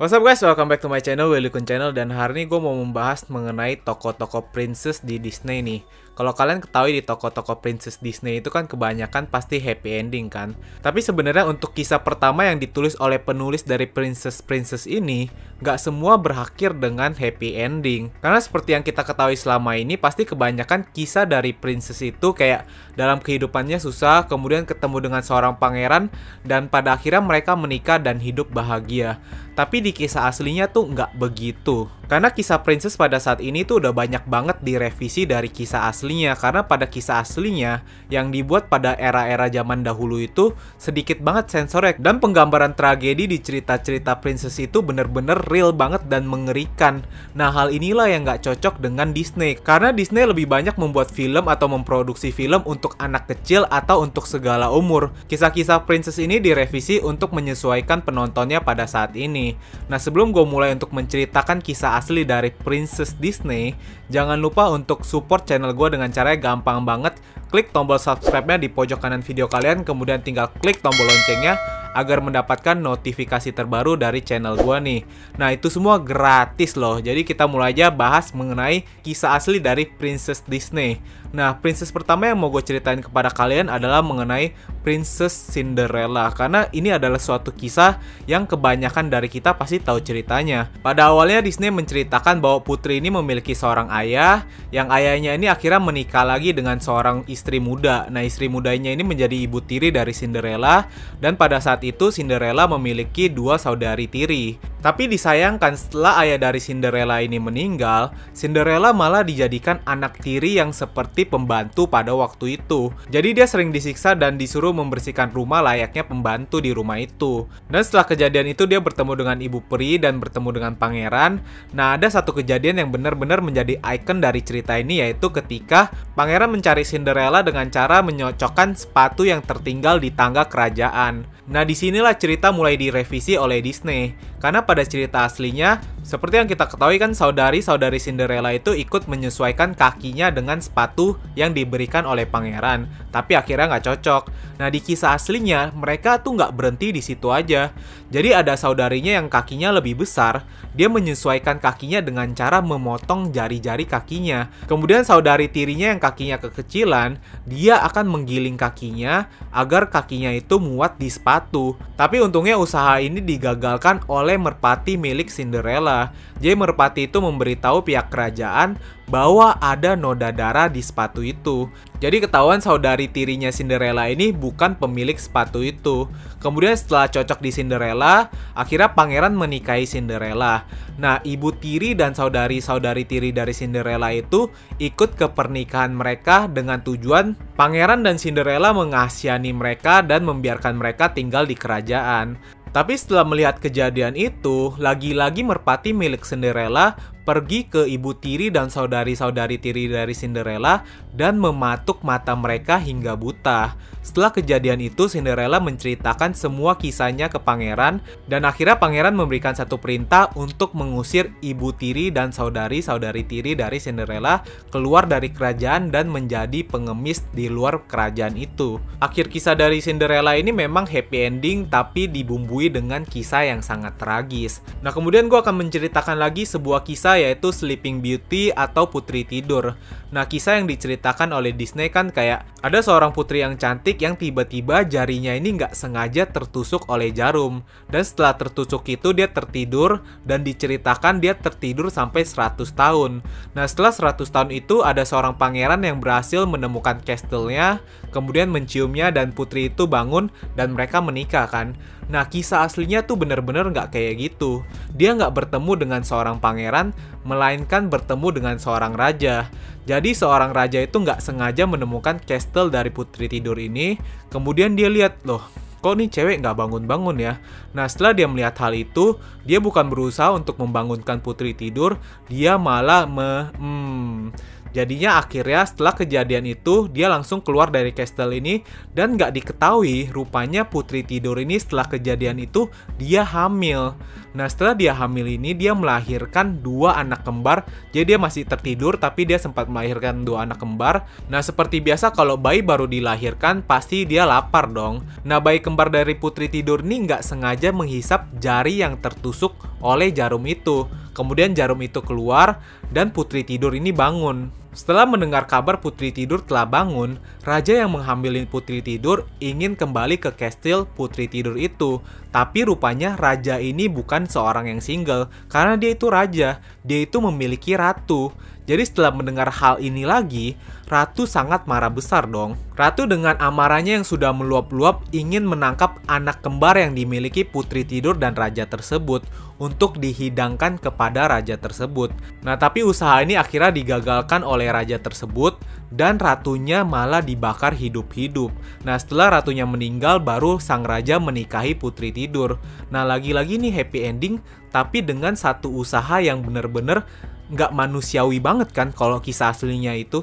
What's up guys, welcome back to my channel, Willy Channel. Dan hari ini gue mau membahas mengenai toko-toko princess di Disney nih kalau kalian ketahui di toko-toko princess Disney itu kan kebanyakan pasti happy ending kan. Tapi sebenarnya untuk kisah pertama yang ditulis oleh penulis dari princess-princess ini, nggak semua berakhir dengan happy ending. Karena seperti yang kita ketahui selama ini, pasti kebanyakan kisah dari princess itu kayak dalam kehidupannya susah, kemudian ketemu dengan seorang pangeran, dan pada akhirnya mereka menikah dan hidup bahagia. Tapi di kisah aslinya tuh nggak begitu. Karena kisah princess pada saat ini tuh udah banyak banget direvisi dari kisah asli aslinya karena pada kisah aslinya yang dibuat pada era-era zaman dahulu itu sedikit banget sensornya dan penggambaran tragedi di cerita-cerita princess itu bener-bener real banget dan mengerikan. Nah hal inilah yang nggak cocok dengan Disney karena Disney lebih banyak membuat film atau memproduksi film untuk anak kecil atau untuk segala umur. Kisah-kisah princess ini direvisi untuk menyesuaikan penontonnya pada saat ini. Nah sebelum gue mulai untuk menceritakan kisah asli dari princess Disney, jangan lupa untuk support channel gue dengan caranya gampang banget. Klik tombol subscribe-nya di pojok kanan video kalian, kemudian tinggal klik tombol loncengnya agar mendapatkan notifikasi terbaru dari channel gua nih. Nah, itu semua gratis loh. Jadi kita mulai aja bahas mengenai kisah asli dari Princess Disney. Nah, princess pertama yang mau gue ceritain kepada kalian adalah mengenai Princess Cinderella karena ini adalah suatu kisah yang kebanyakan dari kita pasti tahu ceritanya. Pada awalnya Disney menceritakan bahwa putri ini memiliki seorang ayah yang ayahnya ini akhirnya menikah lagi dengan seorang istri muda. Nah, istri mudanya ini menjadi ibu tiri dari Cinderella dan pada saat itu Cinderella memiliki dua saudari tiri. Tapi disayangkan setelah ayah dari Cinderella ini meninggal, Cinderella malah dijadikan anak tiri yang seperti pembantu pada waktu itu. Jadi dia sering disiksa dan disuruh membersihkan rumah layaknya pembantu di rumah itu. Dan setelah kejadian itu dia bertemu dengan ibu peri dan bertemu dengan pangeran. Nah ada satu kejadian yang benar-benar menjadi ikon dari cerita ini yaitu ketika pangeran mencari Cinderella dengan cara menyocokkan sepatu yang tertinggal di tangga kerajaan. Nah di sinilah cerita mulai direvisi oleh Disney. Karena pada cerita aslinya, seperti yang kita ketahui kan saudari-saudari Cinderella itu ikut menyesuaikan kakinya dengan sepatu yang diberikan oleh pangeran. Tapi akhirnya nggak cocok. Nah di kisah aslinya, mereka tuh nggak berhenti di situ aja. Jadi ada saudarinya yang kakinya lebih besar, dia menyesuaikan kakinya dengan cara memotong jari-jari kakinya. Kemudian saudari tirinya yang kakinya kekecilan, dia akan menggiling kakinya agar kakinya itu muat di sepatu. Tapi untungnya usaha ini digagalkan oleh merpati milik Cinderella. Jadi merpati itu memberitahu pihak kerajaan bahwa ada noda darah di sepatu itu. Jadi ketahuan saudari tirinya Cinderella ini bukan pemilik sepatu itu. Kemudian setelah cocok di Cinderella, akhirnya pangeran menikahi Cinderella. Nah, ibu tiri dan saudari-saudari tiri dari Cinderella itu ikut ke pernikahan mereka dengan tujuan pangeran dan Cinderella mengasihani mereka dan membiarkan mereka tinggal di kerajaan. Tapi setelah melihat kejadian itu, lagi-lagi merpati milik Cinderella pergi ke ibu tiri dan saudari-saudari tiri dari Cinderella dan mematuk mata mereka hingga buta. Setelah kejadian itu, Cinderella menceritakan semua kisahnya ke pangeran dan akhirnya pangeran memberikan satu perintah untuk mengusir ibu tiri dan saudari-saudari tiri dari Cinderella keluar dari kerajaan dan menjadi pengemis di luar kerajaan itu. Akhir kisah dari Cinderella ini memang happy ending tapi dibumbui dengan kisah yang sangat tragis. Nah, kemudian gue akan menceritakan lagi sebuah kisah yaitu Sleeping Beauty atau Putri Tidur. Nah, kisah yang diceritakan oleh Disney kan kayak ada seorang putri yang cantik yang tiba-tiba jarinya ini nggak sengaja tertusuk oleh jarum. Dan setelah tertusuk itu dia tertidur dan diceritakan dia tertidur sampai 100 tahun. Nah, setelah 100 tahun itu ada seorang pangeran yang berhasil menemukan castle-nya, kemudian menciumnya dan putri itu bangun dan mereka menikah kan. Nah, kisah aslinya tuh bener-bener nggak kayak gitu. Dia nggak bertemu dengan seorang pangeran, melainkan bertemu dengan seorang raja. Jadi seorang raja itu nggak sengaja menemukan castle dari putri tidur ini, kemudian dia lihat, loh, kok nih cewek nggak bangun-bangun ya? Nah setelah dia melihat hal itu, dia bukan berusaha untuk membangunkan putri tidur, dia malah me... Hmm, Jadinya akhirnya setelah kejadian itu dia langsung keluar dari castle ini dan nggak diketahui rupanya putri tidur ini setelah kejadian itu dia hamil. Nah setelah dia hamil ini dia melahirkan dua anak kembar jadi dia masih tertidur tapi dia sempat melahirkan dua anak kembar. Nah seperti biasa kalau bayi baru dilahirkan pasti dia lapar dong. Nah bayi kembar dari putri tidur ini nggak sengaja menghisap jari yang tertusuk oleh jarum itu. Kemudian jarum itu keluar dan putri tidur ini bangun. Setelah mendengar kabar Putri Tidur telah bangun, raja yang menghamilin Putri Tidur ingin kembali ke kastil Putri Tidur itu. Tapi rupanya raja ini bukan seorang yang single, karena dia itu raja, dia itu memiliki ratu. Jadi setelah mendengar hal ini lagi, Ratu sangat marah besar dong. Ratu dengan amarahnya yang sudah meluap-luap ingin menangkap anak kembar yang dimiliki putri tidur dan raja tersebut untuk dihidangkan kepada raja tersebut. Nah tapi usaha ini akhirnya digagalkan oleh raja tersebut dan ratunya malah dibakar hidup-hidup. Nah setelah ratunya meninggal baru sang raja menikahi putri tidur. Nah lagi-lagi nih happy ending tapi dengan satu usaha yang bener-bener nggak manusiawi banget kan kalau kisah aslinya itu.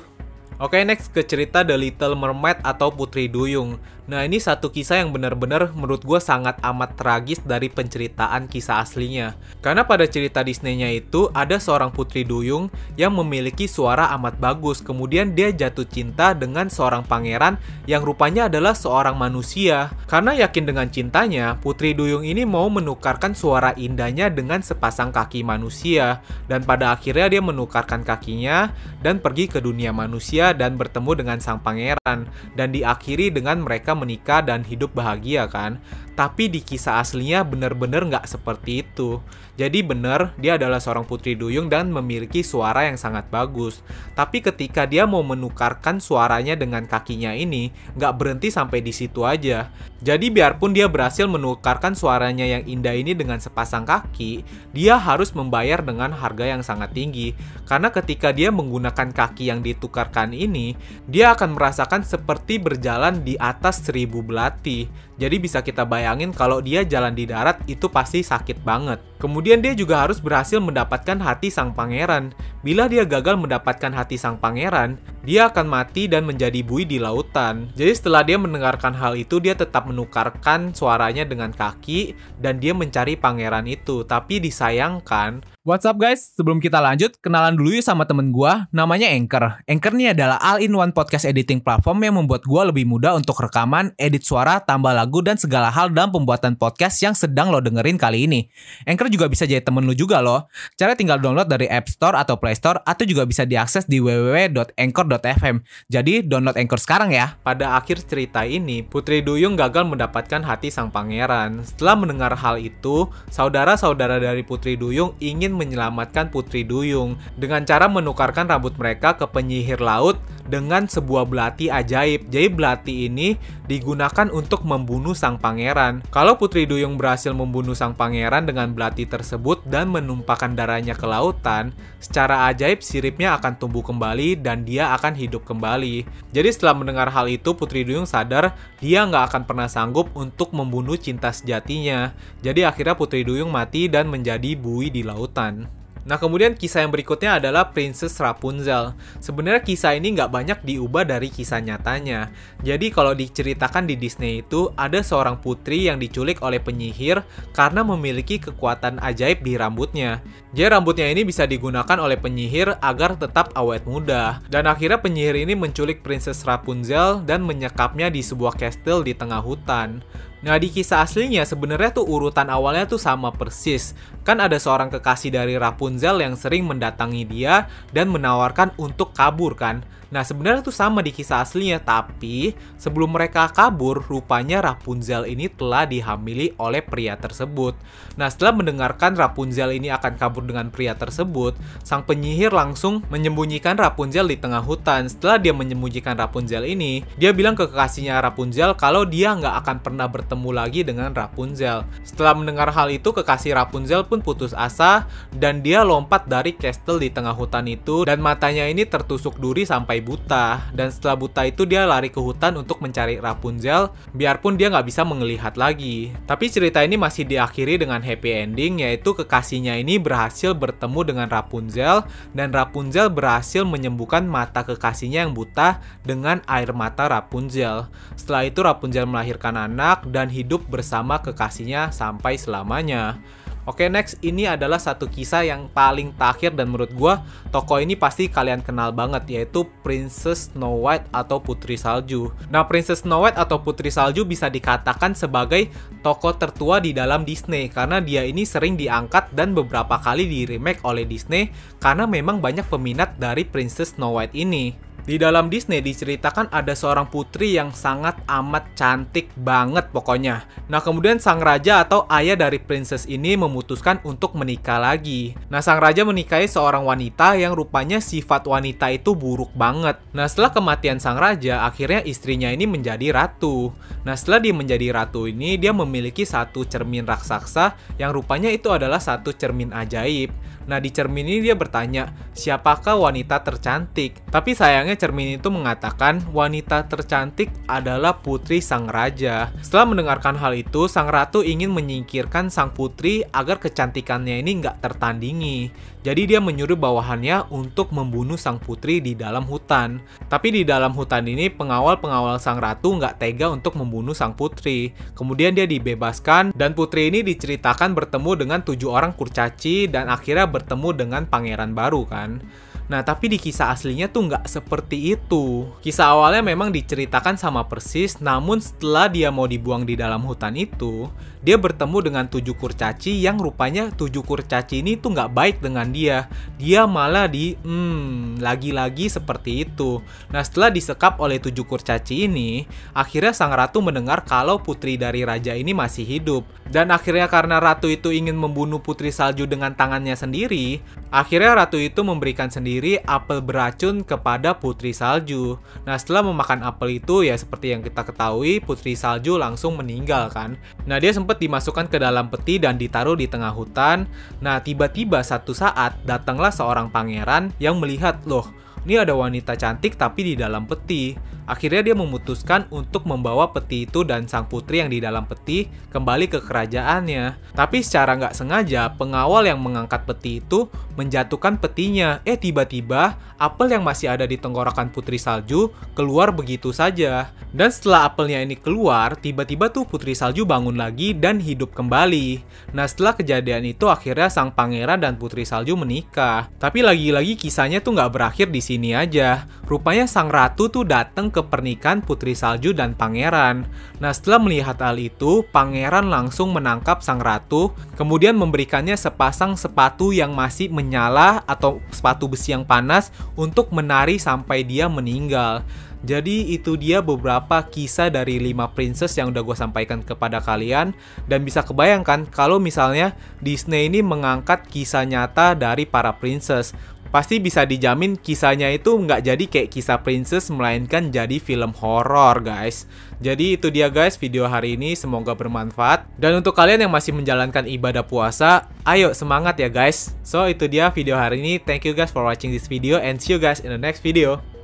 Oke, next ke cerita The Little Mermaid atau Putri Duyung. Nah, ini satu kisah yang benar-benar menurut gue sangat amat tragis dari penceritaan kisah aslinya. Karena pada cerita Disney-nya itu, ada seorang putri duyung yang memiliki suara amat bagus. Kemudian dia jatuh cinta dengan seorang pangeran yang rupanya adalah seorang manusia. Karena yakin dengan cintanya, putri duyung ini mau menukarkan suara indahnya dengan sepasang kaki manusia. Dan pada akhirnya dia menukarkan kakinya dan pergi ke dunia manusia dan bertemu dengan sang pangeran. Dan diakhiri dengan mereka menikah dan hidup bahagia kan. Tapi di kisah aslinya bener-bener nggak seperti itu. Jadi bener, dia adalah seorang putri duyung dan memiliki suara yang sangat bagus. Tapi ketika dia mau menukarkan suaranya dengan kakinya ini, nggak berhenti sampai di situ aja. Jadi biarpun dia berhasil menukarkan suaranya yang indah ini dengan sepasang kaki, dia harus membayar dengan harga yang sangat tinggi. Karena ketika dia menggunakan kaki yang ditukarkan ini, dia akan merasakan seperti berjalan di atas seribu belati. Jadi bisa kita bayangin kalau dia jalan di darat itu pasti sakit banget. Kemudian dia juga harus berhasil mendapatkan hati sang pangeran. Bila dia gagal mendapatkan hati sang pangeran, dia akan mati dan menjadi bui di lautan. Jadi setelah dia mendengarkan hal itu, dia tetap menukarkan suaranya dengan kaki dan dia mencari pangeran itu. Tapi disayangkan, What's up guys? Sebelum kita lanjut, kenalan dulu yuk sama temen gue, namanya Anchor. Anchor ini adalah all-in-one podcast editing platform yang membuat gue lebih mudah untuk rekaman, edit suara, tambah lagu, dan segala hal dalam pembuatan podcast yang sedang lo dengerin kali ini. Anchor juga bisa jadi temen lu juga loh. Cara tinggal download dari App Store atau Play Store, atau juga bisa diakses di www.anchor.fm. Jadi download Anchor sekarang ya. Pada akhir cerita ini, Putri Duyung gagal mendapatkan hati sang pangeran. Setelah mendengar hal itu, saudara-saudara dari Putri Duyung ingin menyelamatkan Putri Duyung dengan cara menukarkan rambut mereka ke penyihir laut dengan sebuah belati ajaib. Jadi belati ini digunakan untuk membunuh sang pangeran. Kalau Putri Duyung berhasil membunuh sang pangeran dengan belati tersebut dan menumpahkan darahnya ke lautan, secara ajaib siripnya akan tumbuh kembali dan dia akan hidup kembali. Jadi setelah mendengar hal itu, Putri Duyung sadar dia nggak akan pernah sanggup untuk membunuh cinta sejatinya. Jadi akhirnya Putri Duyung mati dan menjadi bui di lautan. Nah kemudian kisah yang berikutnya adalah Princess Rapunzel. Sebenarnya kisah ini nggak banyak diubah dari kisah nyatanya. Jadi kalau diceritakan di Disney itu ada seorang putri yang diculik oleh penyihir karena memiliki kekuatan ajaib di rambutnya. Jadi rambutnya ini bisa digunakan oleh penyihir agar tetap awet muda. Dan akhirnya penyihir ini menculik Princess Rapunzel dan menyekapnya di sebuah kastil di tengah hutan. Nah di kisah aslinya sebenarnya tuh urutan awalnya tuh sama persis. Kan ada seorang kekasih dari Rapunzel yang sering mendatangi dia dan menawarkan untuk kabur kan. Nah sebenarnya tuh sama di kisah aslinya, tapi sebelum mereka kabur, rupanya Rapunzel ini telah dihamili oleh pria tersebut. Nah setelah mendengarkan Rapunzel ini akan kabur dengan pria tersebut, sang penyihir langsung menyembunyikan Rapunzel di tengah hutan. Setelah dia menyembunyikan Rapunzel ini, dia bilang ke kekasihnya Rapunzel kalau dia nggak akan pernah bertemu lagi dengan Rapunzel. Setelah mendengar hal itu, kekasih Rapunzel pun putus asa dan dia lompat dari castle di tengah hutan itu dan matanya ini tertusuk duri sampai sampai buta. Dan setelah buta itu dia lari ke hutan untuk mencari Rapunzel, biarpun dia nggak bisa melihat lagi. Tapi cerita ini masih diakhiri dengan happy ending, yaitu kekasihnya ini berhasil bertemu dengan Rapunzel, dan Rapunzel berhasil menyembuhkan mata kekasihnya yang buta dengan air mata Rapunzel. Setelah itu Rapunzel melahirkan anak dan hidup bersama kekasihnya sampai selamanya. Oke next ini adalah satu kisah yang paling terakhir dan menurut gue tokoh ini pasti kalian kenal banget yaitu Princess Snow White atau Putri Salju. Nah Princess Snow White atau Putri Salju bisa dikatakan sebagai tokoh tertua di dalam Disney karena dia ini sering diangkat dan beberapa kali di remake oleh Disney karena memang banyak peminat dari Princess Snow White ini. Di dalam Disney diceritakan ada seorang putri yang sangat amat cantik banget pokoknya. Nah kemudian sang raja atau ayah dari princess ini memutuskan untuk menikah lagi. Nah sang raja menikahi seorang wanita yang rupanya sifat wanita itu buruk banget. Nah setelah kematian sang raja akhirnya istrinya ini menjadi ratu. Nah setelah dia menjadi ratu ini dia memiliki satu cermin raksasa yang rupanya itu adalah satu cermin ajaib. Nah di cermin ini dia bertanya, siapakah wanita tercantik? Tapi sayangnya cermin itu mengatakan wanita tercantik adalah putri sang raja. Setelah mendengarkan hal itu, sang ratu ingin menyingkirkan sang putri agar kecantikannya ini nggak tertandingi. Jadi dia menyuruh bawahannya untuk membunuh sang putri di dalam hutan. Tapi di dalam hutan ini pengawal-pengawal sang ratu nggak tega untuk membunuh sang putri. Kemudian dia dibebaskan dan putri ini diceritakan bertemu dengan tujuh orang kurcaci dan akhirnya bertemu dengan pangeran baru kan. Nah, tapi di kisah aslinya tuh nggak seperti itu. Kisah awalnya memang diceritakan sama persis, namun setelah dia mau dibuang di dalam hutan itu, dia bertemu dengan tujuh kurcaci yang rupanya tujuh kurcaci ini tuh nggak baik dengan dia. Dia malah di, hmm, lagi-lagi seperti itu. Nah, setelah disekap oleh tujuh kurcaci ini, akhirnya sang ratu mendengar kalau putri dari raja ini masih hidup. Dan akhirnya karena ratu itu ingin membunuh putri salju dengan tangannya sendiri, akhirnya ratu itu memberikan sendiri sendiri apel beracun kepada Putri Salju. Nah, setelah memakan apel itu ya seperti yang kita ketahui, Putri Salju langsung meninggal kan. Nah, dia sempat dimasukkan ke dalam peti dan ditaruh di tengah hutan. Nah, tiba-tiba satu saat datanglah seorang pangeran yang melihat, "Loh, ini ada wanita cantik tapi di dalam peti." Akhirnya dia memutuskan untuk membawa peti itu dan sang putri yang di dalam peti kembali ke kerajaannya. Tapi secara nggak sengaja, pengawal yang mengangkat peti itu menjatuhkan petinya. Eh tiba-tiba, apel yang masih ada di tenggorokan putri salju keluar begitu saja. Dan setelah apelnya ini keluar, tiba-tiba tuh putri salju bangun lagi dan hidup kembali. Nah setelah kejadian itu akhirnya sang pangeran dan putri salju menikah. Tapi lagi-lagi kisahnya tuh nggak berakhir di sini aja. Rupanya sang ratu tuh datang ke pernikahan Putri Salju dan Pangeran. Nah, setelah melihat hal itu, Pangeran langsung menangkap sang ratu, kemudian memberikannya sepasang sepatu yang masih menyala atau sepatu besi yang panas untuk menari sampai dia meninggal. Jadi itu dia beberapa kisah dari 5 princess yang udah gue sampaikan kepada kalian Dan bisa kebayangkan kalau misalnya Disney ini mengangkat kisah nyata dari para princess pasti bisa dijamin kisahnya itu nggak jadi kayak kisah princess melainkan jadi film horor guys. Jadi itu dia guys video hari ini semoga bermanfaat dan untuk kalian yang masih menjalankan ibadah puasa, ayo semangat ya guys. So itu dia video hari ini. Thank you guys for watching this video and see you guys in the next video.